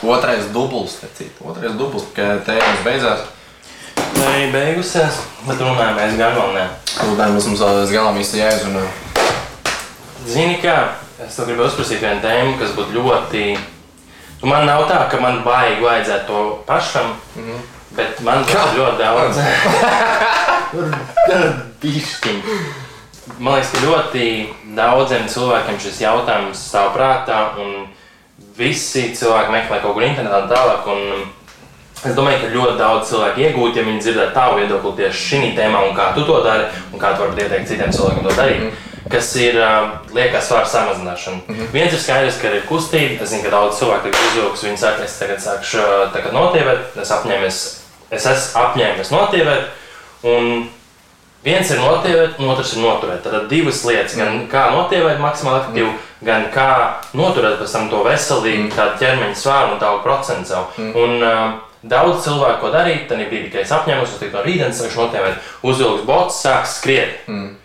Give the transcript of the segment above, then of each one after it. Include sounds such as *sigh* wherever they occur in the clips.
Otrais dubls, tecīt. Otrais dubls, ka tēmas beidzās. Nē, beigusies, bet runājamies gan vēl ne. Runājums mums vēl līdz galam īsti jāizrunā. Zini kā, es tev gribu uzprasīt vienu tēmu, kas būtu ļoti... Nu, man nav tā, ka man baigi vajadzētu to pašam, mm -hmm. bet man ir ļoti daudz. *laughs* Bišķiņ. Man liekas, ka ļoti daudziem cilvēkiem šis jautājums stāv prātā, un visi cilvēki meklē kaut kur internetā un tālāk. Un es domāju, ka ļoti daudz cilvēku iegūt, ja viņi dzirdētu tavu viedokli tieši šī tēmā, un kā tu to dari, un kā tu vari ieteikt citiem cilvēkiem to darīt. Mm. Kas ir uh, liekas svara samazināšana. Mm -hmm. Viens ir skaidrs, ka ir kustība. Es zinu, ka daudz cilvēku ir uzvilkuši. Viņi saka, es tagad sākšu tagad notievēt, es apņēmies, es esmu apņēmies notievēt. Un Viens ir notievēt, un otrs ir noturēt. Tad divas lietas, gan Mm. kā notievēt maksimāli efektīvi, gan kā noturēt pēc tam to veselīgu Mm. ķermeņa svāru un tādu procentu savu. Un uh, daudz cilvēku, ko darīt, tad ir brīdī, kad es apņēmos, uz no rītdienas sākšu notievēt, uzvilks bots, sāks skriet. Mm.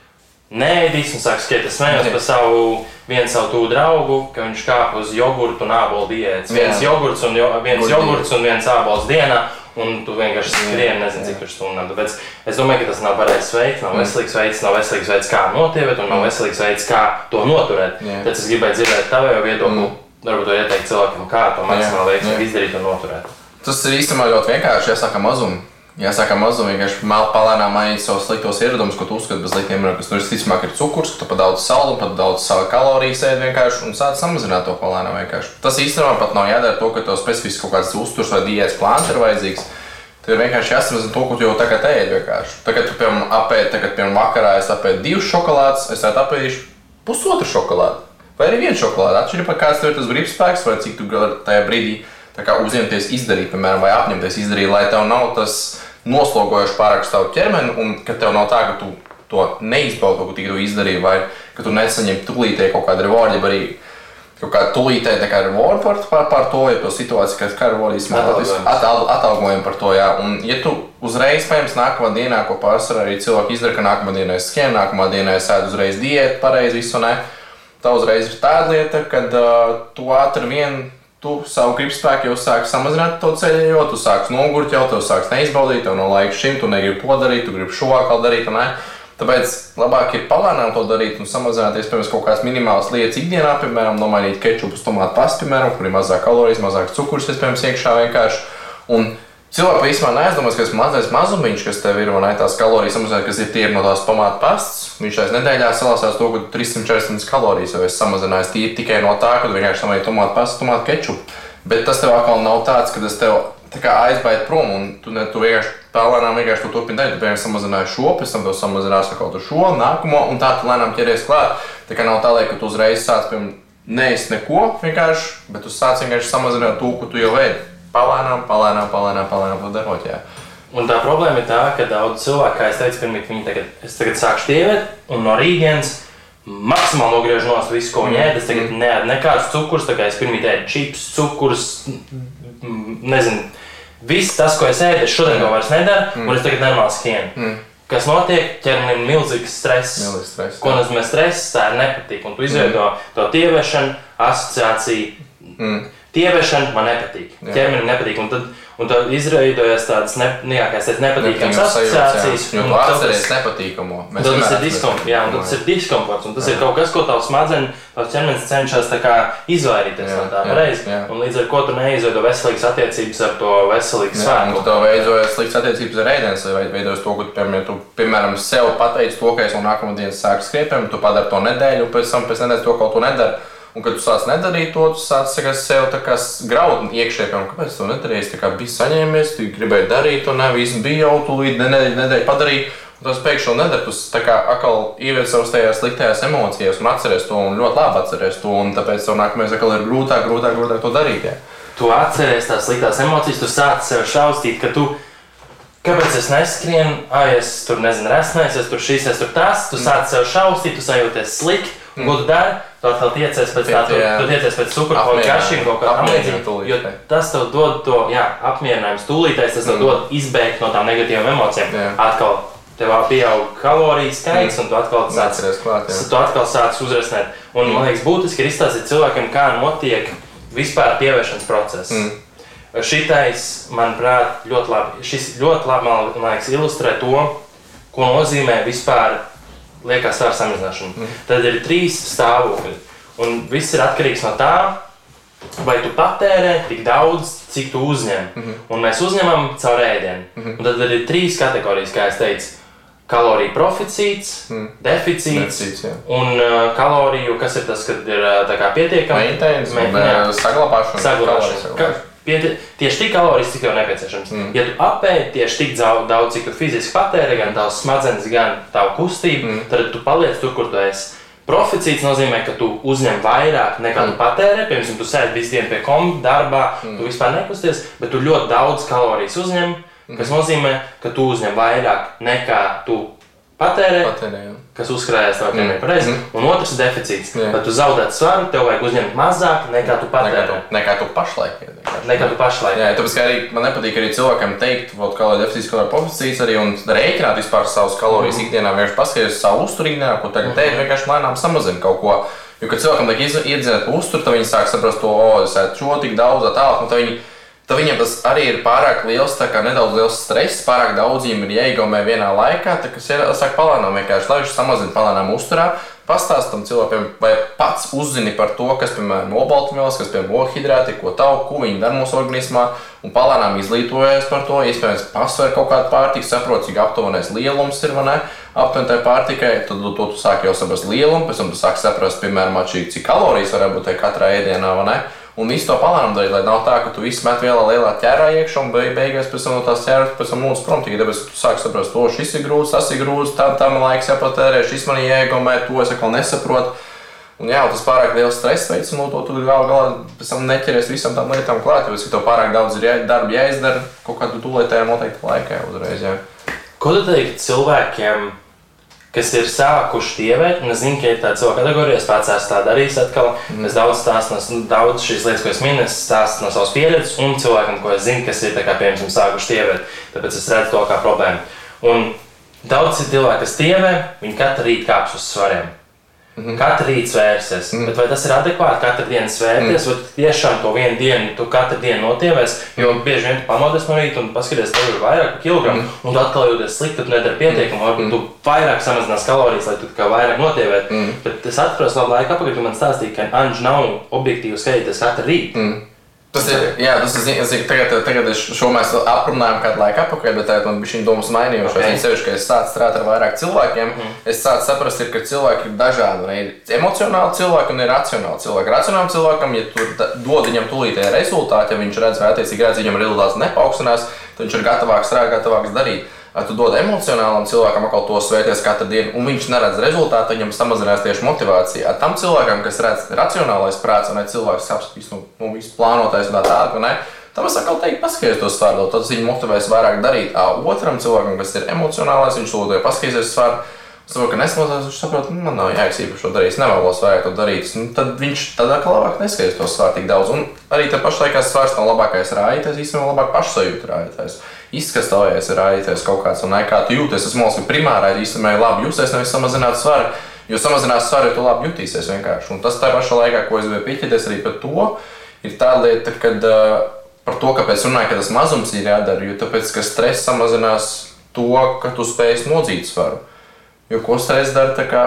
Nē, Dīsons sāk skriet. Es smējos Nē. par savu vienu savu tuvu draugu, ka viņš kāpa uz jogurtu un ābolu diētas. Viens jogurts un, jo, viens jogurts un viens ābols dienā. Un tu vienkārši skrieni, nezini, cik stundām. Tāpēc es domāju, ka tas nav pareizs veids, nav veselīgs veids, nav veselīgs veids, kā notievēt, un nav veselīgs veids, kā to noturēt. Tad es gribēju dzirdēt tavu viedokli, varbūt to ieteikt cilvēkam, kā to maksimāli veiksmīgi izdarīt un noturēt. Tas ir īstenībā ļoti vienkārši. Jāsaka mazum. Jāsaka mazum, vienkārši palēnām mainīt savus sliktos ieradumus, ko tu uzskati par sliktiem ieradumiem. Tur visticamāk ir cukurs, ka tu pat daudz salu, pat daudz kaloriju sēdi vienkārši un sāc samazināt to palēnām. Tas īstenībā pat nav jādara to, ka tev specifiski kaut kāds uzturs vai diētas plāns ir vajadzīgs. Tev ir vienkārši jāsamazina to, ko tu jau tagad ēd. vienkārši. Tagad, tu, piemēram, apēdi, tagad, piemēram, vakarā es apēdu divas šokolādes, es tādu apēdīšu pusotru šokolādi. Vai arī viena šokolāde. Atšķirībā kāds tev ir tas brīvspēks, vai cik tu vari tajā brīdī uzņemties izdarīt, piemēram, vai apņemties izdarīt, lai tev nav tas noslogojošs pārāk savu ķermeni, un ka tev nav tā, ka tu to neizbaudi, ko tikko izdarīji, vai ka tu nesaņem tūlītēji kaut kādu rewardu, vai arī kaut kādu tūlītēji tā kā rewardu par, par, par to, ja to situāciju, kad atal, atalgojumu par to, jā. Un, ja tu uzreiz, piemēram, nākamā dienā, ko pārsvarā arī cilvēki izdara, ka nākamā dienā es skrienu, nākamā dienā es ēdu uzreiz diētu, pareizi visu, ne? Tā uzreiz ir tāda lieta, kad uh, tu ātri vien tu savu gribspēku jau sāki samazināt to ceļu, jo tu sāksi nogurt jau, tev sāks neizbaudīt, tev nav laika šim, tu negribi to darīt, tu gribi šo atkal darīt. Ne? Tāpēc labāk ir palēnām to darīt un samazināties pirms kaut kādas minimālas lietas ikdienā, piemēram, nomainīt kečupu uz tomātu pastu, piemēram, kur ir mazāk kalorijas, mazāk cukurs, iespējams, iekšā vienkārši. Un cilvēki vispār neaizdomās, ka tas mazais mazumiņš, kas tev ir, un tās kalorijas samazināt, kas ir tīri no tās tomātu pastas, viņš aiz nedēļā salasās to, ka tu 340 kalorijas jau esi samazinājis tīri tikai no tā, ka vienkārši samaini tomātu pastu, tomātu kečupu. Bet tas tev atkal nav tāds, ka tas tev tā aizbaid prom, un tu, ne, tu vienkārši tālēnām vienkārši to turpini darīt. Tu piemēram samazināji šo, pēc tam tu samazinās kaut ko šo, nākamo, un tā tu lēnām ķeries klāt. Tā kā nav tā, ka tu uzreiz sāc, piemēram, neesi neko vienkārši, bet tu sāc vienkārši samazināt to, ko tu jau veidi. Palēnām, palēnām, palēnām, palēnām to darot. Jā. Un tā problēma ir tā, ka daudz cilvēku, kā es teicu, pirmie, viņi tagad, es tagad sākšu tievēt, un no rītdienas maksimāli nogriežu no visu, ko viņi ēd. Es tagad neēdu nekādus cukurus, tā kā es pirmie ēdu čips, cukurus, mm, nezinu, viss tas, ko es ēdu, es šodien to vairs nedaru, un es tagad normāli skrienu. Mm. Kas notiek? Ķermenim ir milzīgs stress. Milzīgs stress, Ko nozīmē stress? Tā ir nepatīk. Un tu izveido to tieviešanu, asociāciju. Mm. Tieviešana man nepatīk. Jā. Ķermenim nepatīk. Un tad, un tad izveidojas tādas ne, jā, nepatīkamas asociācijas. Jo tad tas- nepatīkamo. Tad tas ir diskomforts, jā, un tad tas ir diskomforts. Un tas ir kaut kas, ko tavs smadzenes, tavs ķermenis cenšas izvairīties Jā, no tā jā, jā. Un līdz ar to tu neizveido veselīgas attiecības ar to veselīgu Jā, svētku. tu tev veidojas slikts attiecības ar ēdienu, vai veidojas to, ka tu, piemēram, tu, piemēram, sev pateici to, ka es no nākamā dienas sāku skriet, piemēram, tu padari to nedēļu, un pēc tam pēc nedēļas to kaut ko nedari. Un, kad tu sāc nedarīt to, tu sāc sev tā kā graud iekšēji, piemēram, kāpēc tu nedarīji. Tā kā biju saņēmies, tu gribēji darīt, un ne viss bija jau tūlīt nedēļu, nedēļu padarīju. Un tas pēkšņi to nedara. Tu tā kā atkal ievies savas tajās sliktajās emocijās un atceries to, un ļoti labi atceries to. Un tāpēc tev nākamais atkal ir grūtāk, grūtāk, grūtāk to darīt. Jā. Tu atceries tās sliktās emocijas, tu sāc sev šausmīt, ka tu. Kāpēc es neskrienu, ah, es tur nezinu, resnēs, es tur šīs, es tur tas, tu sāc sev šausmīt, tu sajūties slikti. Mm. Ko tu dari? Tu atkal tiecies pēc tā, tu, tu tiecies pēc cukura, kaut kā garšīga, kaut kā tamlīdzīga. tūlīt, Jo tas tev dod to, jā, apmierinājumu tūlītēs, tas tev Mm. dod izbēgt no tām negatīvām emocijām. Jā. Atkal tev pieaug kaloriju skaits, un tu atkal sāc klāt. Jā. Tu atkal sāc uzrasnēt. Un, man liekas, būtiski ir izstāstīt cilvēkiem, kā notiek vispār pievēršanas process. Mm. Šitais, manuprāt, ļoti labi. Šis ļoti labi man liekas, ilustrē to, ko nozīmē vispār liekas svara samazināšana. Mm. Tad ir trīs stāvokļi. Un viss ir atkarīgs no tā, vai tu patērē tik daudz, cik tu uzņem. Mm -hmm. Un mēs uzņemam caur ēdienu. Mm -hmm. Un tad ir trīs kategorijas, kā es teicu. Kaloriju proficīts, mm. deficīts, jā. un uh, kaloriju, kas ir tas, kad ir uh, pietiekami. Maintenance, uh, saglabāšana. saglabāšana. Ka, Pieti, tieši tik kalorijas, cik tev nepieciešams. Mm. Ja tu apēdi tieši tik daudz, cik tu fiziski patēri, gan tavs smadzenes, gan tavu kustību, mm. tad tu paliec tur, kur tu esi. Proficīts nozīmē, ka tu uzņem vairāk nekā mm. tu patērē. Piemēram, tu sēdi visu dienu pie kompa, darbā, mm. tu vispār nekusties, bet tu ļoti daudz kalorijas uzņem. Mm. Tas nozīmē, ka tu uzņem vairāk nekā tu patērē, patērē jā. kas uzkrājas tev piemēram pareizi, mm. un otrs ir deficīts. Tad tu zaudē svaru, tev vajag uzņemt mazāk nekā tu patērē. Nekā tu, nekā tu pašlaik. Nekā tu pašlaik. Jā, tāpēc arī man nepatīk arī cilvēkam teikt, kā lai deficīts, lai proficīts arī un rēķināt vispār savus kalorijas mm. ikdienā, vienkārši paskatīties savu uzturu ikdienā, ko tagad mm. teikt, vienkārši lēnām samazina kaut ko. Jo, kad cilvēkam tiek iedzīvot uzturu, tad viņi sāk saprast to, o, es ēdu šo tik daudz, tā tālāk tad viņiem tas arī ir pārāk liels, kā nedaudz liels stress, pārāk daudz viņiem ir jāiegūmē vienā laikā, tā, ir sāk palēnām vienkārši, lai viņš samazina palēnām uzturā. Pastāstam cilvēkiem, vai pats uzzini par to, kas, piemēram, ir obaltumvielas, kas, piemēram, ohidrāti, ko tauku, ko viņi dara mūsu organismā, un palēnām izglītojas par to, iespējams, pasver kaut kādu pārtiku, saprot, cik aptuvenais lielums ir, vai ne, aptuveni tai pārtikai, tad to tu sāki jau saprast lielumu, pēc tam tu sāki saprast, piemēram, cik kalorijas var būt katrā ēdienā, vai ne. Un visu to palānu darīt, lai nav tā, ka tu visu met vienā lielā ķērā iekšā un beigās pēc tam no tās ķēras pēc tam mūsu prom. Tikai tāpēc, ka tu sāki saprast, to šis ir grūts, tas ir grūts, tam tam laiks jāpatērē, šis man iegumē, to es atkal nesaprotu. Un jā, tas pārāk liels stress veids, un no to tu gal galā pēc tam neķeries visam tam lietām klāt, ka tev pārāk daudz ir jā, darba jāizdara kaut kādu tūlētējā noteikta laikā uzreiz. Jā. Ko tu teiktu cilvēkiem? Kas ir sākuši dievēt. Es zinu, ka ir tāda cilvēka kategorija, es pats esmu tā darījis. Atkal. Mm. Es daudz stāstu no daudz šīs lietas, ko es minu, es stāstu no savas pieredzes, un cilvēkam, ko es zinu, kas ir kā, piemēram sākuši dievēt. Tāpēc es redzu to kā problēmu. Un daudz cilvēku, kas dievē, viņi katru rītu kāps uz svariem. Mm -hmm. Katru rītu svērsies, mm -hmm. bet vai tas ir adekvāti katru dienu svērties, mm -hmm. vai tiešām to vienu dienu tu katru dienu notievēs, jo bieži vien tu pamodies no rīta un paskaties, tev ir vairāk kilogramu, mm -hmm. un tu atkal jūties slikti, tu nedari pietiekami, mm -hmm. tu vairāk samazinās kalorijas, lai tu kā vairāk notievētu. Mm -hmm. Bet es atceros labu laiku apakaļ, tu man stāstīji, ka Anģis nav objektīvi skatīties katru rītu. Mm -hmm. Tas ir, jā, tas ir, es zinu, tagad, tagad es šo mēs aprunājām kādu laiku atpakaļ, bet tagad man bija šī domas mainījušās. Okay. Sevišķi, ka es sāku strādāt ar vairāk cilvēkiem, mm. es sāku saprast, ka cilvēki ir dažādi. Ir emocionāli cilvēki un ir racionāli cilvēki. Racionālam cilvēkam, ja tu dod viņam tūlītēji rezultātu, ja viņš redz, vai attiecīgi redz, viņam rezultāts nepaukstinās, tad viņš ir gatavāks strādāt, gatavāks darīt tu dod emocionālam cilvēkam atkal to svēties katru dienu, un viņš neredz rezultātu, viņam samazinās tieši motivācija. Tam cilvēkam, kas redz racionālais prāts, un cilvēks apskatīs, nu, nu viss plānotais un tā tālāk, ne? Tam es atkal teiktu, paskaties to svaru, tad viņu motivēs vairāk darīt. A, otram cilvēkam, kas ir emocionālais, viņš lūdzu, paskaties svaru. Es saprotu, ka nesmazās, viņš saprot, nu, man nav jēgas īpaši to darīt, es nevēlos vairāk to darīt. Nu, tad viņš tādā kā labāk neskaties to svāru tik daudz. Un arī tā pašlaikā svārs nav labākais rādītājs, īstenībā labāk pašsajūta rādītājs izkastājies ir aizies kaut kāds, un kā tu jūties, tas mūsu primārā īstenībā ir labi justies, nevis samazināt svaru. Jo samazinās svaru, ja tu labi jutīsies vienkārši. Un tas tā pašā laikā, ko es gribēju pieķerties arī par to, ir tā lieta, kad uh, par to, kāpēc runāju, ka tas mazums ir jādara, jo tāpēc, ka stress samazinās to, ka tu spēj nodzīt svaru. Jo ko stress dara, tā kā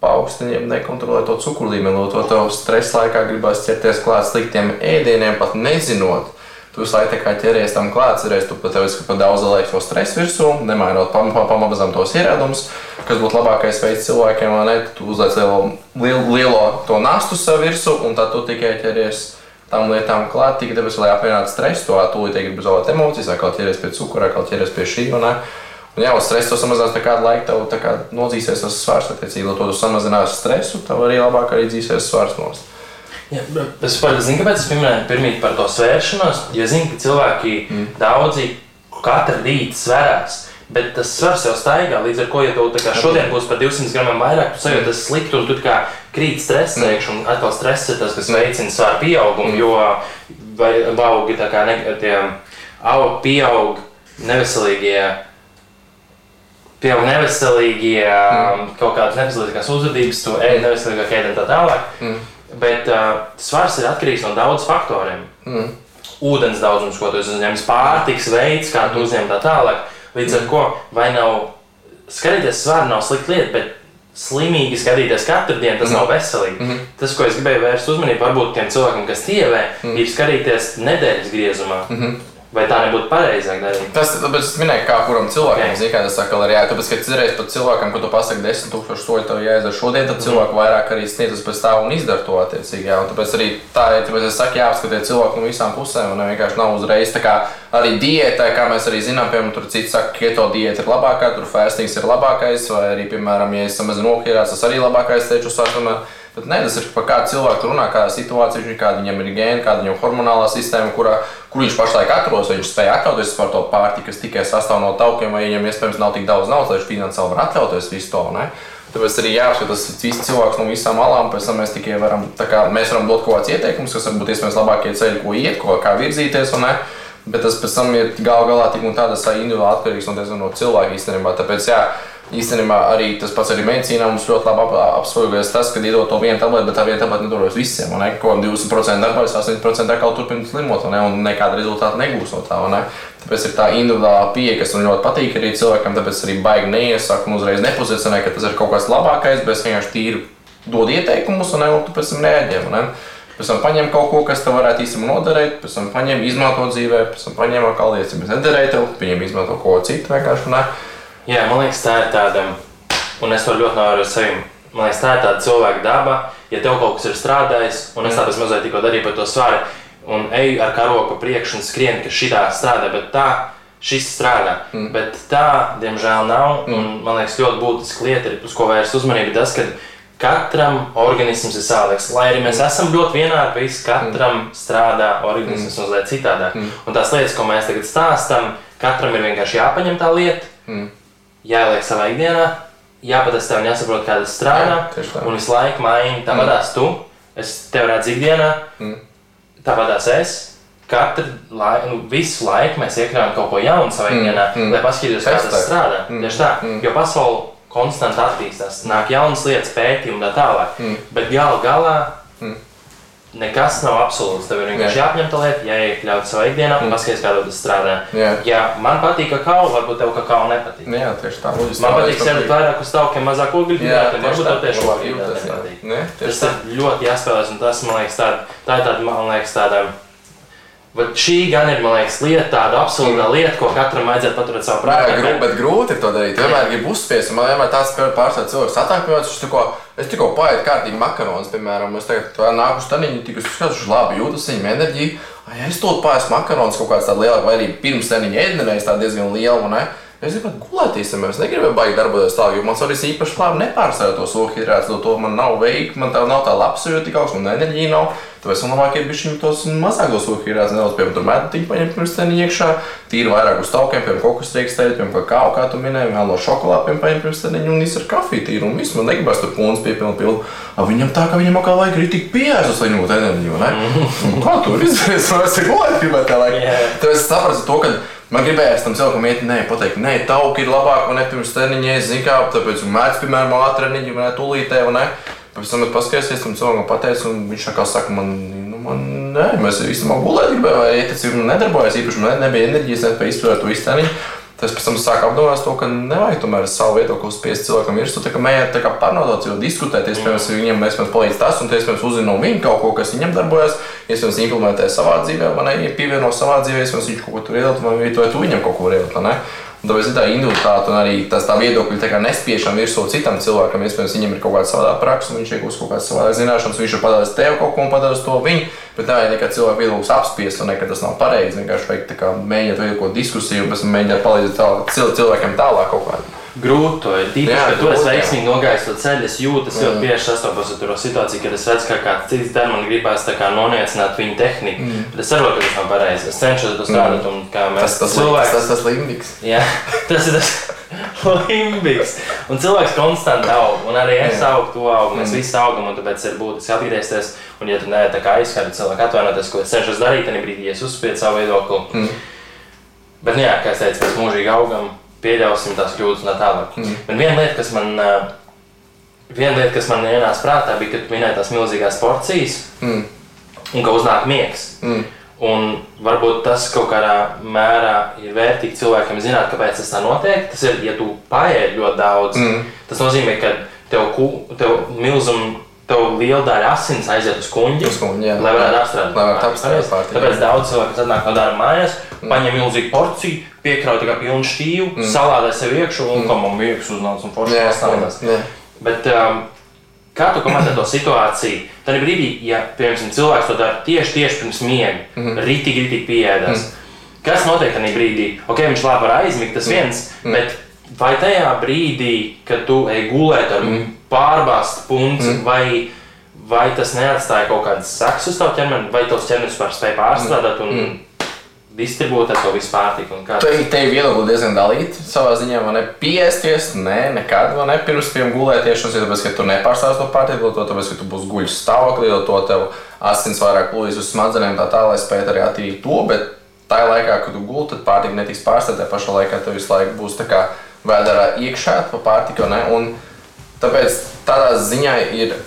paaugstināt, nekontrolēt to cukuru līmeni, to tev stresa laikā gribās ķerties klāt sliktiem ēdieniem, pat nezinot, Tu visu laiku ķeries tam klāt, cerēs, tu pat ka pa daudz liek to stresu virsū, nemainot pamazām tos ierādumus, kas būtu labākais veids cilvēkiem, ne? Tu uzliec lielo, lielo, lielo to nastu sev virsū, un tad tu tikai ķeries tam lietām klāt, tikai tāpēc, lai apvienātu stresu, to tūlīt gribi zaudēt emocijas, kaut ķeries pie cukura, kaut ķeries pie šī, ne? Un jā, uz stresu samazinās kādu laiku, tev nodzīsies tas svars, attiecīgi, lai to tu samazināsi stresu, tev arī labāk arī dzīsies svars nost. Ja, es zinu, kāpēc es pieminēju pirmīt par to svēršanos, jo zinu, ka cilvēki mm. daudzi katru rītu sverās. Bet tas svars jau staigā, līdz ar to, ja tev šodien būs par 200 gramiem vairāk, tu sajūti slikti un tu kā krīt stresa mm. iekšā. Un atkal stress ir tas, kas veicina svaru pieaugumu, mm. jo augi tā kā ne, tie augi pieaug neveselīgie. Pieaug neveselīgie, mm. kaut kādas neveselīgas uzvedības, to ēd neveselīgāk ēd un tā tālāk. Mm. Bet uh, svars ir atkarīgs no daudziem faktoriem. Mm. ūdens daudzums, ko tu uzņēmis, pārtiks veids, kā tu uzņem tā tālāk. Līdz ar to vai nav skatīties svaru, nav slikta lieta, bet slimīgi skatīties katru dienu, tas nav veselīgi. Mm -hmm. Tas, ko es gribēju vērst uzmanību, varbūt tiem cilvēkiem, kas tievē, mm ir skatīties nedēļas griezumā. Mm -hmm. Vai tā nebūtu pareizāk darīt? Tas, tāpēc es minēju, kā kuram cilvēkam okay. zina, tas saka, arī, jā, tāpēc, ka citreiz pat cilvēkam, ko tu pasaki 10 tūkstoši soļu, tev jāizdara šodien, tad cilvēku vairāk arī sniedz pēc tā un izdara to attiecīgi. Jā, un tāpēc arī tā, tāpēc es saku, jāapskatiet cilvēku no visām pusēm, un vienkārši nav uzreiz tā kā arī diētā, kā mēs arī zinām, piemēram, tur citi saka, ka keto diēta ir labākā, tur fastings ir labākais, vai arī, piemēram, ja es samazinu okļās, tas arī labākais teču sākumā. Bet nē, tas ir par kādu cilvēku runā, kāda situācija viņš ir, kāda viņam ir gēna, kāda viņam ir hormonālā sistēma, kurā, kur viņš pašlaik atrodas. Viņš spēja atļauties par to pārtiku, kas tikai sastāv no taukiem, vai viņam iespējams nav tik daudz naudas, lai viņš finansiāli var atļauties visu to. Ne? Tāpēc arī jāapskatās visi cilvēki no visām malām, pēc tam mēs tikai varam, kā, mēs varam dot kaut kādus ieteikumus, kas varbūt iespējams labākie ceļi, ko iet, ko, kā virzīties. Bet tas pēc tam ir gal galā tik un tā, tas ir individuāli atkarīgs no, no cilvēka īstenībā. Tāpēc, jā, Īstenībā arī tas pats arī medicīnā mums ļoti labi apspoguļojas tas, ka iedod to vienu tableti, bet tā viena tableta nedarbojas visiem. Ne? Ko 20% darbojas, 80% atkal turpina slimot, ne? un nekāda rezultāta negūs no tā. Ne? Tāpēc ir tā individuālā pieeja, kas man ļoti patīk arī cilvēkam, tāpēc arī baigi neiesaku un uzreiz nepozicionē, ka tas ir kaut kas labākais, bet es vienkārši tīri dod ieteikumus un, ne, un tu pēc tam neēģiem. Ne? Pēc tam paņem kaut ko, kas tev varētu īstenībā noderēt, pēc tam paņem, izmanto dzīvē, pēc tam paņem atkal lietas, kas nederēja tev, viņiem izmanto ko citu vienkārši. Ne? Jā, man liekas, tā ir tāda, un es to ļoti novēroju sevi. Man liekas, tā ir tāda cilvēka daba. Ja tev kaut kas ir strādājis, un es tāpēc mazliet tikko darīju par to svaru, un eju ar karogu priekšu un skrienu, ka šī tā strādā, bet tā šis strādā. Mm. Bet tā, diemžēl, nav. Mm. Un, man liekas, ļoti būtiska lieta, uz ko vērst uzmanību, tas, ka katram organisms ir savādāks. Lai arī mēs mm. esam ļoti vienādi, visi katram mm. strādā organisms mm. mazliet citādāk. Mm. Un tās lietas, ko mēs tagad stāstām, katram ir vienkārši jāpaņem tā lieta. Mm jāieliek savā ikdienā, jāpatestē un jāsaprot, kā tas strādā. Jā, un visu laiku maini. Tāpatās mm. tu, es tev redzu ikdienā, mm. tāpatās es. Katru laiku, nu, visu laiku mēs iekrājam kaut ko jaunu savā mm. ikdienā, mm. lai paskatītos, kā tas strādā. Mm. Tieši tā, mm. jo pasaule konstanti attīstās, nāk jaunas lietas, pētījumi un tā tālāk. Mm. Bet gala galā mm Nekas nav absolūts. Tev ir vienkārši jāapņem tā lieta, jāiekļaut savā ikdienā un mm. paskatīties, kā tas strādā. Jā. Ja man patīk kakao, varbūt tev kakao nepatīk. Jā, tieši tā. Loģiski, man patīk sēdēt vairāk uz taukiem, mazāk ogļu, varbūt tev tieši ogļu nepatīk. Tas ir ļoti jāspēlēs un tas, man liekas, tā, tā ir tāda, man liekas, tāda Bet šī gan ir, man liekas, lieta, tāda mm. lieta, ko katram vajadzētu paturēt savā prātā. Jā, grūti, bet grūti ir to darīt. Vienmēr grib uzspiest, un man vienmēr tāds, pārstāv cilvēks viņš tikko, es tikko paēdu kārtīgi makaronus, piemēram, es tagad nāku uz taniņu, tik es skatos, labi jūtas viņam enerģiju. Ja es to pārēju makaronus kaut kāds tāds lielāks, vai arī pirms taniņa ēdinējis tā diezgan liela, ne? Es gribu gulēt īstenībā, es negribu baigi darboties tā, jo man svarīgi īpaši labi nepārstāvēt to sulhidrātu, to man nav veikti, man tā nav tā labsajūta, tik augsts, man enerģija nav. Tāpēc man labāk ir bijis tos mazākos sulhidrātus nedaudz, piemēram, tur mēdutiņu paņemt pirms tēni iekšā, tīri vairāk uz taukiem, piemēram, kokus riekstēt, piemēram, kakao, kā tu minēji, vēl no šokolāda, piemēram, paņemt pirms tēni un izsver kafiju tīru un visu, man negribas tur pūns piepilnu pilnu. A viņam tā, ka viņam atkal vajag arī tik pieēst, lai ņemot enerģiju, ne? *laughs* Mm. Kā tur izdarīt? Es gribēju, gribētu tā laika. Tāpēc es sapratu to, ka Man gribējās tam cilvēkam iet, nē, pateikt, nē, tauki ir labāk, un ne pirms treniņa, es zinu, kā, tāpēc mēdz, piemēram, ātreniņu, vai ne, tūlītē, vai ne. Pēc tam es paskaidroju, tam cilvēkam pateicu, un viņš kā saka, man, nu, man, nē, mēs īstenībā gulēt gribējām, vai tas nedarbojas, īpaši man nebija enerģijas, nespēja izturēt to iztēniņu. Tas pēc tam sāk apdomāt to, ka nevajag tomēr savu viedokli spiest cilvēkam virsū. Tā kā mēģināt pārnodot, jo diskutēt, iespējams, mm. viņam iespējams palīdz tas, un iespējams uzzina no viņa kaut ko, kas viņam darbojas, iespējams, implementē savā dzīvē, vai ne, pievieno savā dzīvē, iespējams, viņš kaut ko tur iedot, vai tu viņam kaut ko iedot. Tāpēc ir tā individualitāte un arī tas tā viedokļi nespiešana virsū citam cilvēkam. Iespējams, viņam ir kaut kāda savāda praksa, viņš iegūst kaut kādas savādas zināšanas, viņš ir padevis tev kaut ko un padevis to viņu. Bet tā ir nekad cilvēka viedoklis apspiest, un nekad tas nav pareizi. Vienkārši vajag mēģināt veidot diskusiju, pēc tam mēģināt palīdzēt cilvēkiem tālāk kaut kādā grūti to ir. Tīpaši, jā, ka tu esi veiksmīgi nogājis to ceļu, es jūtu, es ļoti bieži sastopos ar to situāciju, kad es redzu, ka kāds cits dara, man gribās noniecināt viņu tehniku. Mm. Bet es saprotu, ka tas nav pareizi. Es cenšos to strādāt, mm. un kā mēs tas, tas cilvēks. Tas, tas limbiks. Jā, *laughs* tas ir tas *laughs* limbiks. Un cilvēks konstanti aug, un arī es augstu, tu aug, mēs mm. visi augam, un tāpēc ir būtiski atgriezties. Un, ja tu nevari tā kā aizskart cilvēku atvainoties, ko es cenšos darīt, tad brīdī es uzspiedu savu viedokli. Mm. Bet, nu jā, kā es teicu, mēs mūžīgi augam pieļausim tās kļūdas un tā tālāk. Mm. Bet viena lieta, kas man, viena lieta, kas man ienāca prātā, bija, kad minēja tās milzīgās porcijas mm. un ka uznāk miegs. Mm. Un varbūt tas kaut kādā mērā ir vērtīgi cilvēkiem zināt, kāpēc tas tā notiek. Tas ir, ja tu paēdi ļoti daudz, mm. tas nozīmē, ka tev, tev milzuma, tev liela daļa asins aiziet uz kuģi, lai varētu apstrādāt. Lai varētu apstrādāt pārtiku, Tāpēc daudz cilvēku, kas atnāk no darba mājās, mm. paņem milzīgu porciju, piekrauj tā kā pilnu šķīvu, mm. salādē sev iekšā un kam man viegs uznāca un forši pastāvās. Bet um, kā tu komentē to situāciju? Tad brīdī, ja piemēram cilvēks to dara tieši, tieši pirms miega, mm. -hmm. rītīgi, rītīgi pieēdās. Mm. Kas notiek tajā brīdī? Ok, viņš labi var aizmigt, tas viens, mm. bet vai tajā brīdī, kad tu ej gulēt ar mm. Pārbāztu punktu, mm. vai, vai tas neatstāja kaut kādas sekas uz tavu ķermeni, vai tavs ķermenis var spēj pārstrādāt un mm. distribūtēt to visu pārtiku? un kā tas- Te, ir viedokļi diezgan dalīti savā ziņā. Man ir piesties, nē, nekad man ne pirms tam gulēties. Tāpēc, ka tu nepārstāvi to pārtiku, to tāpēc, ka tu būsi guļus stāvoklī, jo to tev asins vairāk plūjas uz smadzenēm, tā tā, lai spētu arī attīrīt to. Bet tajā laikā, kad tu gulēji, tad pārtika netiks pārstāvēta. Pašā laikā tev visu laiku būs tā kā vēdā iekšā pa pārtiku. Ne? Un tāpēc tādā ziņā ir.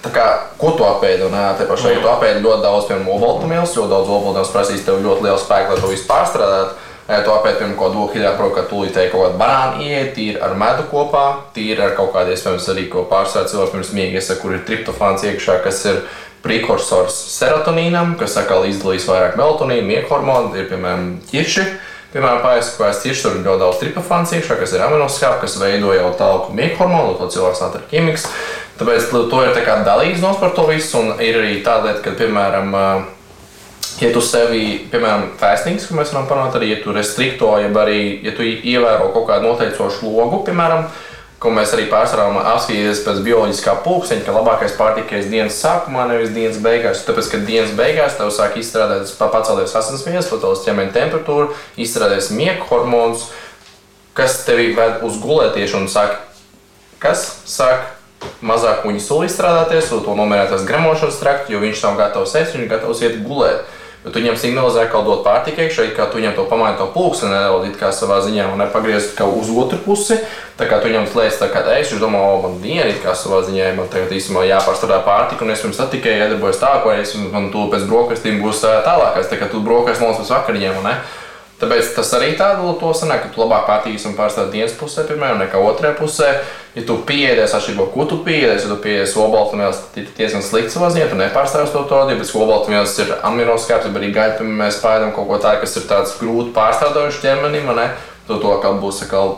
Tā kā, ko tu apēdi? Jā, te pašā, ja tu apēdi ļoti daudz, piemēram, obaltumvielas, jo daudz obaltumvielas prasīs tev ļoti lielu spēku, lai to visu pārstrādātu. Ja tu apēdi, piemēram, kaut kādu ohiļā, protams, ka tūlīt te kaut kāda banāna iet, tīri ar medu kopā, tīri ar kaut kādiem, iespējams, arī ko pārstrādāt cilvēku pirms miega, kur ir triptofāns iekšā, kas ir prekursors serotonīnam, kas atkal izdalīs vairāk melatonīnu, miega hormonu, ir, piemēram, ķirši. Piemēram, pāriskās tur ir ļoti daudz triptofāns iekšā, kas ir aminoskāpi, kas veido jau tālāku miega hormonu, to cilvēks nāk ar ķīmikas. Tāpēc to ir tā dalīts nos par to visu, un ir arī tāda lieta, ka, piemēram, ā, ja tu sevi, piemēram, fastings, ko mēs varam panākt, arī, ja tu restrikto, jeb arī, ja tu ievēro kaut kādu noteicošu logu, piemēram, ko mēs arī pārsvarā apskatīties pēc bioloģiskā pulksteņa, ka labākais pārtika ir dienas sākumā, nevis dienas beigās. Tāpēc, ka dienas beigās tev sāk izstrādāt pa- pacelties asinsspējas, pacels ķermeņa temperatūra, izstrādāties miega hormonus, kas tevi ved uz gulētiešu un sāk, kas sāk mazāk viņa sula izstrādāties, un to nomierināties gremošanas traktu, jo viņš nav gatavs ēst, viņš ir gatavs iet gulēt. Bet tu viņam signalizē, ka dod pārtiku iekšā, kā tu viņam to pamaini to pulksti nedaudz kā savā ziņā un nepagriezt kā uz otru pusi. Tā kā tu viņam slēdz tā kā ēst, viņš domā, o, man diena it kā savā ziņā, man tagad īstenībā jāpārstrādā pārtika, un es pirms tam tikai iedarbojos tā, ko es, un man tu pēc brokastīm būs tālākais, tā kā tu brokas nolas pēc vakariņiem, un ne? Tāpēc tas arī tādu to sanāk, ka tu labāk pārtīsi un pārstāv dienas pusē, piemēram, nekā otrajā pusē. Ja tu pieejies atšķirībā, ko tu pieejies, ja tu pieejies obaltumvielas, tad ir diezgan slikts savā ziņā, tu nepārstāvis to to, ja pēc obaltumvielas ir aminoskāps, bet arī gaļa, piemēram, mēs pēdam kaut ko tādu, kas ir tāds grūti pārstrādājuši ķermenim, ne? To to atkal būs atkal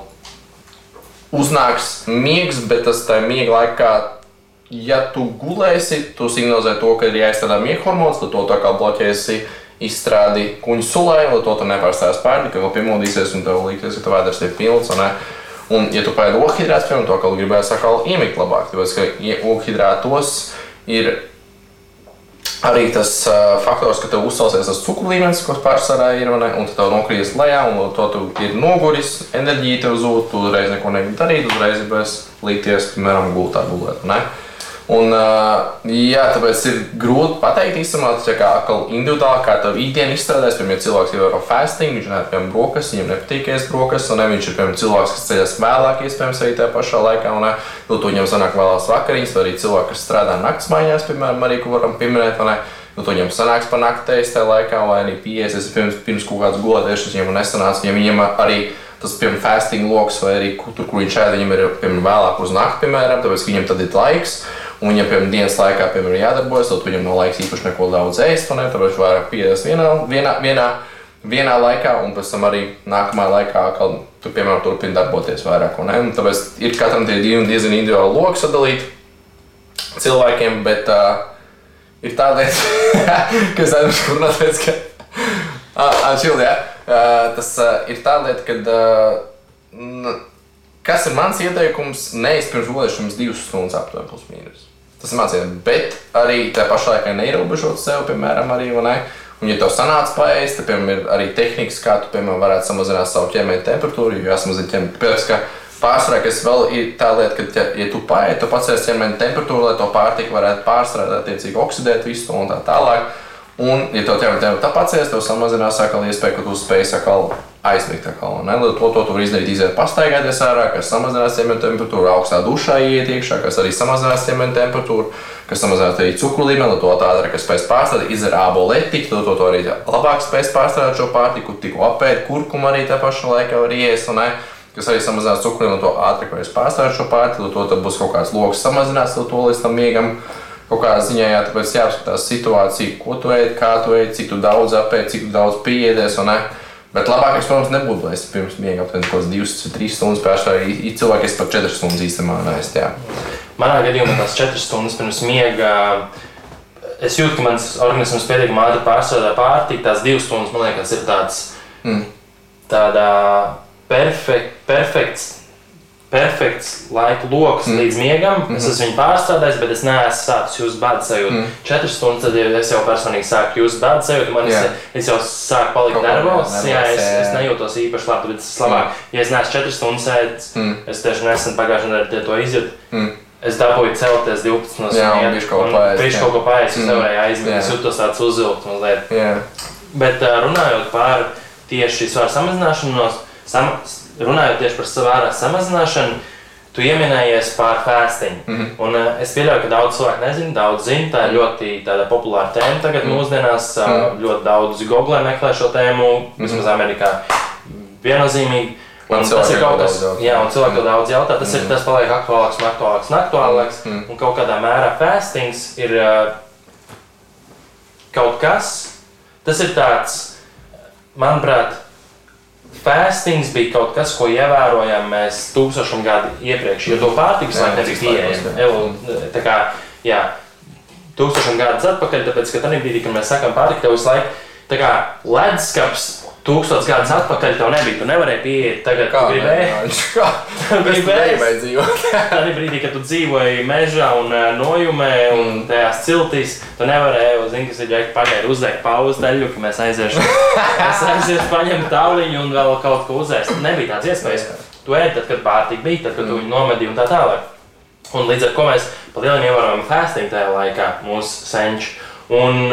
uznāks miegs, bet tas tajā miega laikā, ja tu gulēsi, tu signalizē to, ka ir jāizstrādā miega hormons, tad to tā kā bloķēsi izstrādi kuņu sulai, lai to tu nepārstāvis pārtika, vēl piemodīsies un tev liksies, ka tev vēders ir pilns. Un, ne? un ja tu pēdi okhidrāts, piemēram, to atkal gribēs atkal iemigt labāk, tāpēc, ka okhidrātos ir arī tas uh, faktors, ka tev uzcelsies tas cukuru līmenis, kas pārsvarā ir, ne, un tev nokrīt lejā, un to tu ir noguris, enerģija tev zūd, tu uzreiz neko negribi darīt, uzreiz gribēs līties, piemēram, gultā gulēt. ne? Un, jā, tāpēc ir grūti pateikt, īstenībā, tas ir kā individuāli, kā tev ikdiena izstrādājas. Piemēram, cilvēks ievēro fasting, viņš nevar piemēram brokastis, viņam nepatīk ēst brokastis, un ne, viņš ir piemēram cilvēks, kas ceļas vēlāk, iespējams, arī tajā pašā laikā, un nu, to viņam sanāk vēlās vakariņas, vai arī cilvēki, kas strādā naktas mājās, piemēram, arī, ko varam pieminēt, vai nu, to viņam sanāks pa naktīs tajā laikā, vai arī piesies pirms, pirms kaut kādas gulētiešanas, viņam nesanāca, ja viņam arī tas, piemēram, fasting lokus, vai arī kur- tur, kur viņš ēd, viņam ir, piemēram, vēlāk uz nakti, piemēram, tāpēc viņam tad ir laiks. Un, ja, piemēram, dienas laikā, piemēram, jādarbojas, tad viņam nav laiks īpaši neko daudz ēst, un tāpēc vairāk pieejas vienā, vienā, vienā, vienā laikā, un pēc tam arī nākamā laikā, kad tu, piemēram, turpini darboties vairāk. Un, un tāpēc ir katram tie divi diezgan individuāli loki sadalīti cilvēkiem, bet uh, ir tā lieta, *laughs* kas aizmirst, kur pēc, ka... Čili, jā. Uh, tas uh, ir tā lieta, ka... Uh, kas ir mans ieteikums? Neizpirkt pirms gulēšanas divas stundas aptuveni plus mīnus. Tas ieteikums. Bet arī tajā pašā laikā neierobežot sev, piemēram, arī. Ne? Un, ja tev sanāca paēst, tad, piemēram, ir arī tehnikas, kā tu, piemēram, varētu samazināt savu ķermeņa temperatūru, jo jāsamazina ķermeņa temperatūra. Pārsvarā, kas vēl ir tā lieta, ka, ja, ja tu paēdi, tu pacēlies ķermeņa temperatūru, lai to pārtiku varētu pārstrādāt, attiecīgi oksidēt visu un tā tālāk. Un, ja tev ķermeņa temperatūra pacēlies, tev samazinās atkal iespēja, ka tu spēj atkal aizmigt. To, to, to var izdarīt, iziet pastaigāties ārā, kas samazinās ķermeņa temperatūru, augstā dušā iet iekšā, kas arī samazinās ķermeņa temperatūru, kas samazinās arī cukuru līmeni, to ātrāk, kas spēs pārstrādāt, izdzer ābolu etiķi, to, to, to arī labāk spēs pārstrādāt šo pārtiku, tikko apēst, kurkumu arī tā pašā laikā var iest. Un, ne? kas arī samazinās cukuru līmeni, to ātrāk varēs pārstrādāt šo pārtiku, to, to būs kaut kāds lokus samazināts, to, līdz tam miegam. Kaut kādā ziņā jā, jāapskatās situācija, ko tu ēd, kā tu ēd, cik tu daudz apēdi, cik tu daudz pieēdies. Bet labākais, protams, nebūtu, lai es pirms miega aptuveni kaut kādas 2-3 stundas pārspēju. Ir cilvēki, kas pat 4 stundas īstenībā nēst. Manā gadījumā tās 4 stundas pirms miega. Es jūtu, ka mans organisms pietiekami ātri pārstrādā pārtiku. Tās 2 stundas, man liekas, ir tāds mm. tādā perfekt, perfekts perfekts laika lokus mm. līdz miegam. Mm -hmm. Es esmu viņu pārstrādājis, bet es neesmu sācis just bēdu sajūtu. Mm. Četras stundas tad es jau personīgi sāku just bēdu sajūtu. Man yeah. es, es jau sāku palikt nervozs. Jā, jā, es, es nejūtos īpaši labi, bet ir labāk. Mm. Ja es neesmu četras stundas ēdis, mm. es tieši nesen pagājušajā nedēļā to izjūtu. Mm. Es dabūju celties 12 no 7. Viņš kaut ko paēst. Viņš kaut ko paēst, es nevarēju aizmigt. Es jūtos tāds uzvilkt mazliet. Yeah. Bet runājot par tieši svaru samazināšanos, sam, runājot tieši par svāra samazināšanu, tu pieminējies par fāstiņu. Mm -hmm. Un, uh, es pieļauju, ka daudz cilvēku nezina, daudz zina. Tā ir ļoti populāra tēma tagad, mm -hmm. mūsdienās. Uh, mm -hmm. Ļoti daudz googlē meklē šo tēmu, mm -hmm. vismaz Amerikā. Viennozīmīgi. Un tas ir kaut kas, daudz, jā, un cilvēki mm. daudz jautā. Tas, mm. ir, tas paliek aktuālāks un aktuālāks un aktuālāks. Mm. Un kaut kādā mērā fāstings ir uh, kaut kas, tas ir tāds, manuprāt, Fāstings bija kaut kas, ko ievērojām mēs tūkstošiem gadu iepriekš, jo to pārtikas laikam nebija pieejama. Jā, tūkstošiem gadus atpakaļ, tāpēc, ka tajā brīdī, kad mēs sakām pārtika, tev visu laiku leduskapis Tūkstotis gadus atpakaļ tev nebija. Tu nevarēji pieiet tagad, kā *laughs* tu gribēji. Kā gribēji dzīvot? *laughs* Tad brīdī, kad tu dzīvoji mežā un uh, nojumē un mm. tajās ciltīs, tu nevarēji, zini, kas ir ģērbti pagaidi, uzdegt pauzi daļu, ka mēs aiziešu. *laughs* es aiziešu paņemt tāliņu un vēl kaut ko uzēst. Nebija tāds iespējas. Tu ēdi tad, kad pārtika bija, tad, kad mm. tu viņu nomedīji un tā tālāk. Un līdz ar to mēs palielinām ievērojami fasting tajā laikā, mūsu senči. Un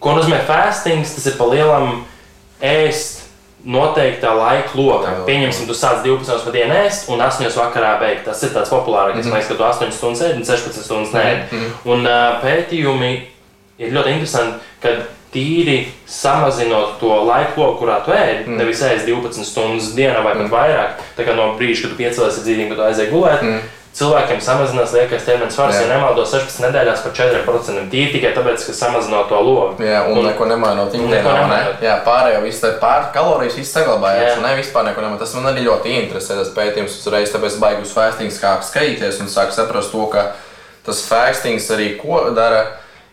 ko nozīmē fastings? Tas ir palielinājums ēst noteiktā laika lokā. Pieņemsim, tu sāc 12 pa dienu ēst un 8 vakarā beigt. Tas ir tāds populārākais. Mm -hmm. Liekas, ka tu 8 stundas ēd un 16 stundas nē. Mm -hmm. Un pētījumi ir ļoti interesanti, ka tīri samazinot to laiku, loku, kurā tu ēd, mm. nevis ēst 12 stundas dienā vai pat mm. vairāk, tā kā no brīža, kad tu piecēlies dzīvīgi, kad tu aizēji gulēt. Mm cilvēkiem samazinās liekais ķermeņa svars, ja nemaldos 16 nedēļās par 4%. Tīri tikai tāpēc, ka samazino to logu. Jā, un, un neko nemainot. Neko nemainot. Ne? Jā, pārējo visu tā pār kalorijas viss saglabājās. Ne vispār neko nemainot. Tas man arī ļoti interesē, tas pētījums uzreiz, tāpēc baigus fastings kā skatīties un sāk saprast to, ka tas fastings arī ko dara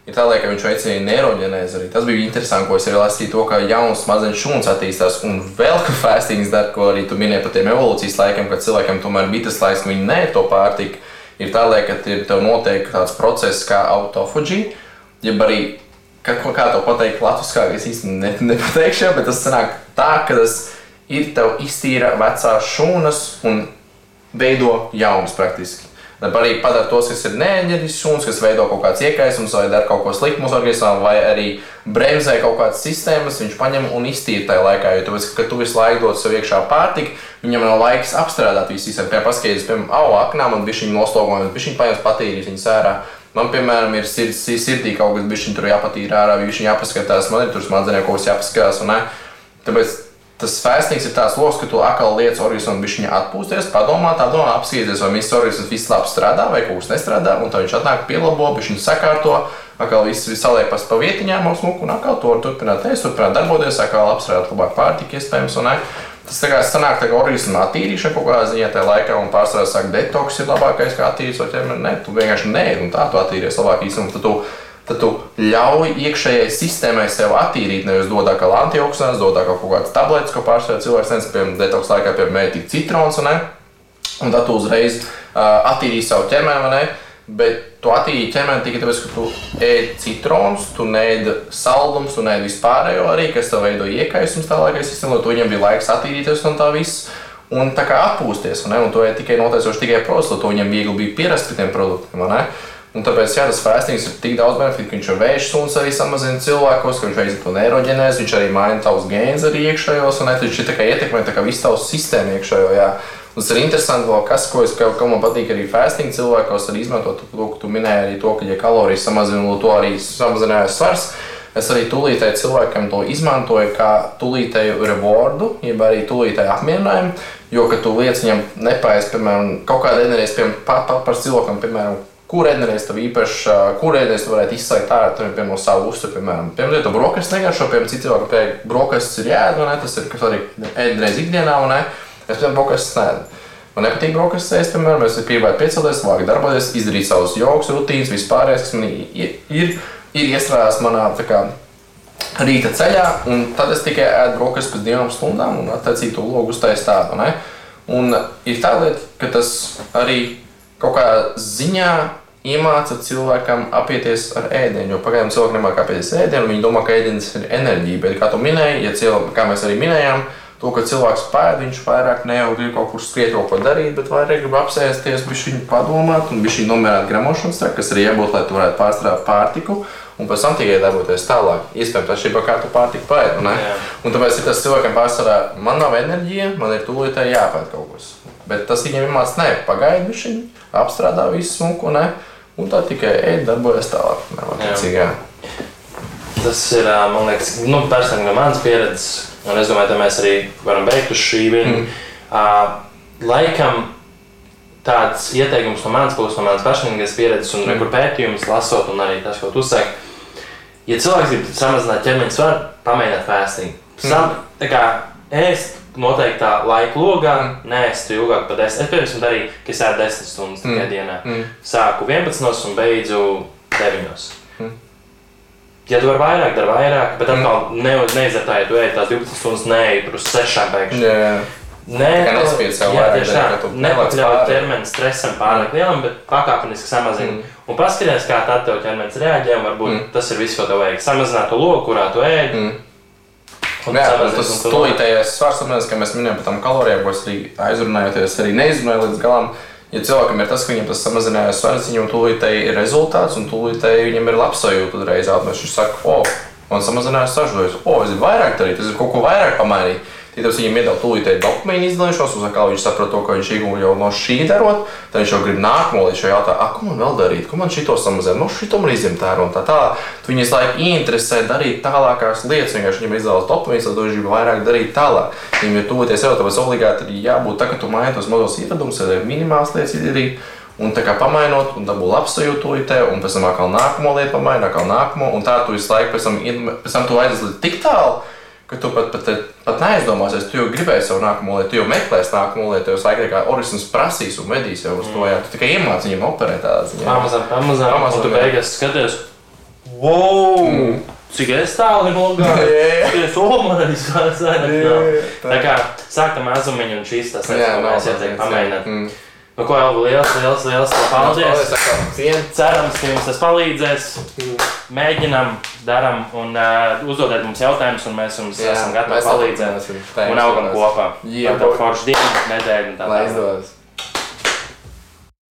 ir tā, ka viņš veicina neiroģenēzi. Arī. Tas bija interesanti, ko es arī lasīju, to, ka jauns smadzenes šūns attīstās. Un vēl ka fastings dara, ko arī tu minēji par tiem evolūcijas laikiem, kad cilvēkiem tomēr bija tas laiks, ka viņi nē to pārtiku. Ir tā, ka ir noteikti tāds process kā autofagija, jeb arī, kā, kā to pateikt, latviskā, es īsti ne, nepateikšu, bet tas sanāk tā, ka tas ir tev iztīra vecās šūnas un veido jaunas praktiski. Arī padara tos, kas ir neēģerisks suns, kas veido kaut kādas iekaisumus vai dara kaut ko sliktu mūsu organismam, vai arī bremzē kaut kādas sistēmas, viņš paņem un iztīra tajā laikā. Jo tāpēc, ka tu visu laiku dod sev iekšā pārtiku, viņam nav laiks apstrādāt visu sistēmu. Piemēram, paskatīties, piemēram, au, aknām un viņš viņu noslogojums, viņš viņu paņems patīrīs viņu sērā. Man, piemēram, ir sirds, sirdī kaut kas, kas tur jāpatīra ārā, viņš jāpaskatās, man ir tur smadzenē kaut kas jāpaskatās. Tāpēc Tas fāstings ir tāds lokus, ka tu atkal lietas organismam viņa atpūsties, padomā, tā domā, apskatīties, vai viss organisms viss labi strādā vai kaut kas nestrādā, un tad viņš atnāk pielabo, viņš sakārto, atkal viss saliek pa, pa vietiņām, mums mūku, un atkal to turpināt ēst, turpināt darboties, atkal apstrādāt labāk pārtiku, iespējams, un ne. Tas tā kā sanāk, ka organisma attīrīšana kaut kādā ziņā tajā laikā, un pārsvarā saka, detoks ir labākais, kā attīrīt, vai ķermeni, ne, tu vienkārši nē, un tā tu attīries labāk īstenībā tad tu ļauj iekšējai sistēmai sev attīrīt. Nevis dod kā antioksidantus, dod kā kaut kādas tabletes, ko pārsvarā cilvēks nesaka, piemēram, detoks laikā, piemēram, mētīt citrons, un, un tad tu uzreiz uh, attīrīsi savu ķermeni. Bet tu attīstīji ķermeni tikai tāpēc, ka tu ēd citronus, tu nēdi saldumus, tu nēdi vispārējo arī, kas tev veido iekaisumus tā laikā sistēmā, lai viņam bija laiks attīrīties un tā viss. Un tā kā atpūsties, un, un to tikai noteicoši tikai procesu, to viņam viegli bija pierast pie tiem produktiem. Un tāpēc, jā, tas fastings ir tik daudz benefitu, ka viņš ar vēža suns arī samazina cilvēkos, ka viņš veic to neiroģenēzi, viņš arī maina tavus gēnus arī iekšējos, un viņš ir tā kā ietekmē tā kā visu tavu sistēmu iekšējo. Jā. Tas ir interesanti, vēl, kas, ko, es, ko man patīk arī fasting cilvēkos, arī izmantot to, ko tu minēji, arī to, ka, ja kalorijas samazina, to arī samazinājās svars. Es arī tūlītēji cilvēkam to izmantoju kā tūlītēju rewardu, jeb arī tūlītēju apmierinājumu. Jo, kad tu liec viņam nepaies, piemēram, kaut kādā enerģijas, piemēram, pat, pat par cilvēkam, piemēram, kur ēdienas tev īpaši, kur ēdienas tu varētu izslēgt ārā, piemēram, savu uzturu, piemēram, piemēram, ja tu brokastis negaršo, piemēram, citi cilvēki, piemēram, brokastis ir vai ne, tas ir, kas arī ēdienas ikdienā, un ne, es, piemēram, brokastis nēdu. Man nepatīk brokastis ēst, piemēram, es gribētu piecelties, labāk darboties, izdarīt savus jogas rutīnas, vispārējais, kas man ir, ir, ir iestrādājis manā, tā kā, rīta ceļā, un tad es tikai ēdu brokastis pēc divām stundām, un attiecīgi to logu uztaisīju tādu, ne. Un ir tā lieta, ka tas arī kaut kādā ziņā iemāca cilvēkam apieties ar ēdienu. Jo pagaidām cilvēki nemāķi apieties ar ēdienu, viņi domā, ka ēdienas ir enerģija. Bet, kā tu minēji, ja cilvēki, kā mēs arī minējām, to, ka cilvēks pēd, viņš vairāk ne jau grib kaut kur skriet, kaut ko darīt, bet vairāk grib apsēsties, viņš viņu padomāt un viņš viņu nomierāt gramošanas traku, kas ir jābūt, lai tu varētu pārstrādāt pārtiku. Un pēc tam tikai darboties tālāk. Iespējams, tas ir kā tu pārtika pēdi. Un tāpēc ir tas cilvēkam pārsvarā, man nav enerģija, man ir tūlīt jāpēd kaut kas. Bet tas viņam ir mācīts, ne, pagaidi, viņš apstrādā visu smuku, ne, un tā tikai ej, darbojas tālāk. Tas ir, man liekas, nu, personīgi no manas pieredzes, un es domāju, ka mēs arī varam beigt uz šī viena. Mm. Uh, laikam tāds ieteikums no manas puses, no manas personīgās pieredzes, un mm. pētījums lasot, un arī tas, ko tu saki ja cilvēks grib samazināt ķermeņa svaru, pamēģiniet fasting. Sam, mm. Tā kā ēst noteiktā laika logā, mm. neēst ilgāk par 10. Es, piemēram, darīju, ka es ēdu 10 stundas mm. tikai dienā. Mm. Sāku 11 un beidzu 9. Mm. Ja tu vari vairāk, dari vairāk, bet atkal mm. ne, tā, ja tu ej tās 12 stundas, neej tur uz 6 pēkšņi. Yeah. Nē, nespied sev vairāk, tā, nepakļauj ķermeni stresam pārāk mm. lielam, bet pakāpeniski samazina. Mm. Un paskaties, kā tad tev ķermenis reaģē, varbūt mm. tas ir viss, ko tev vajag. Samazināt to loku, kurā tu ēd. Mm. Un jā, tas tūlītējais svars, apmēram, ka mēs minējām par tām kalorijām, ko es arī aizrunājoties, arī neizrunāju līdz galam. Ja cilvēkam ir tas, ka viņam tas samazinājās svars, viņam tūlītēji ir rezultāts, un tūlītēji viņam ir labs sajūta uzreiz. Viņš saka, o, man samazinājās sažģojums, o, es gribu vairāk darīt, es kaut ko vairāk pamainīt. Tītars viņam iedod tūlītēji dopamīnu izdalīšanos, un atkal viņš saprot to, ko viņš ieguva jau no šī darot. Tad viņš jau grib nākamo līdz šo jautājumu, ko man vēl darīt, ko man šito samazināt, no šito man izņemt ārā un tā tālāk. Viņu visu laiku interesē darīt tālākās lietas, vienkārši viņam izdalās dopamīns, tad viņš grib vairāk darīt tālāk. Viņam ir tūlīties jau tāpēc obligāti ir jābūt tā, ka tu maini tos mazos ievedumus, ir minimāls lietas izdarīt. Un tā kā pamainot, un dabū labu sajūtu, un pēc tam atkal nākamo lietu pamainīt, atkal nākamo, un tā tu visu laiku pēc tam, pēc tam tu līdz tik tālu, ka tu pat, pat, pat neaizdomāsies, tu jau gribēji savu nākamo lietu, tu jau meklēsi nākamo lietu, jau laikā kā Orisons prasīs un vedīs jau uz to, jā, tu tikai iemāci viņam operēt tādā ziņā. Pamazām, pamazām, pamazām, tu beigās skaties, wow! Mm. Cik es tālu nogāju? Es domāju, tā kā sākta mazumiņa un šīs tas, ko mēs ieteiktu pamēģināt. Mm. Nu, ko jau liels, liels, liels paldies. paldies Cerams, ka jums tas palīdzēs. Mēģinām, darām un uh, uzdodiet mums jautājumus, un mēs jums Jā, esam gatavi palīdzēt. Un augam kopā. Jā, tā forša diena, nedēļa un tā tālāk.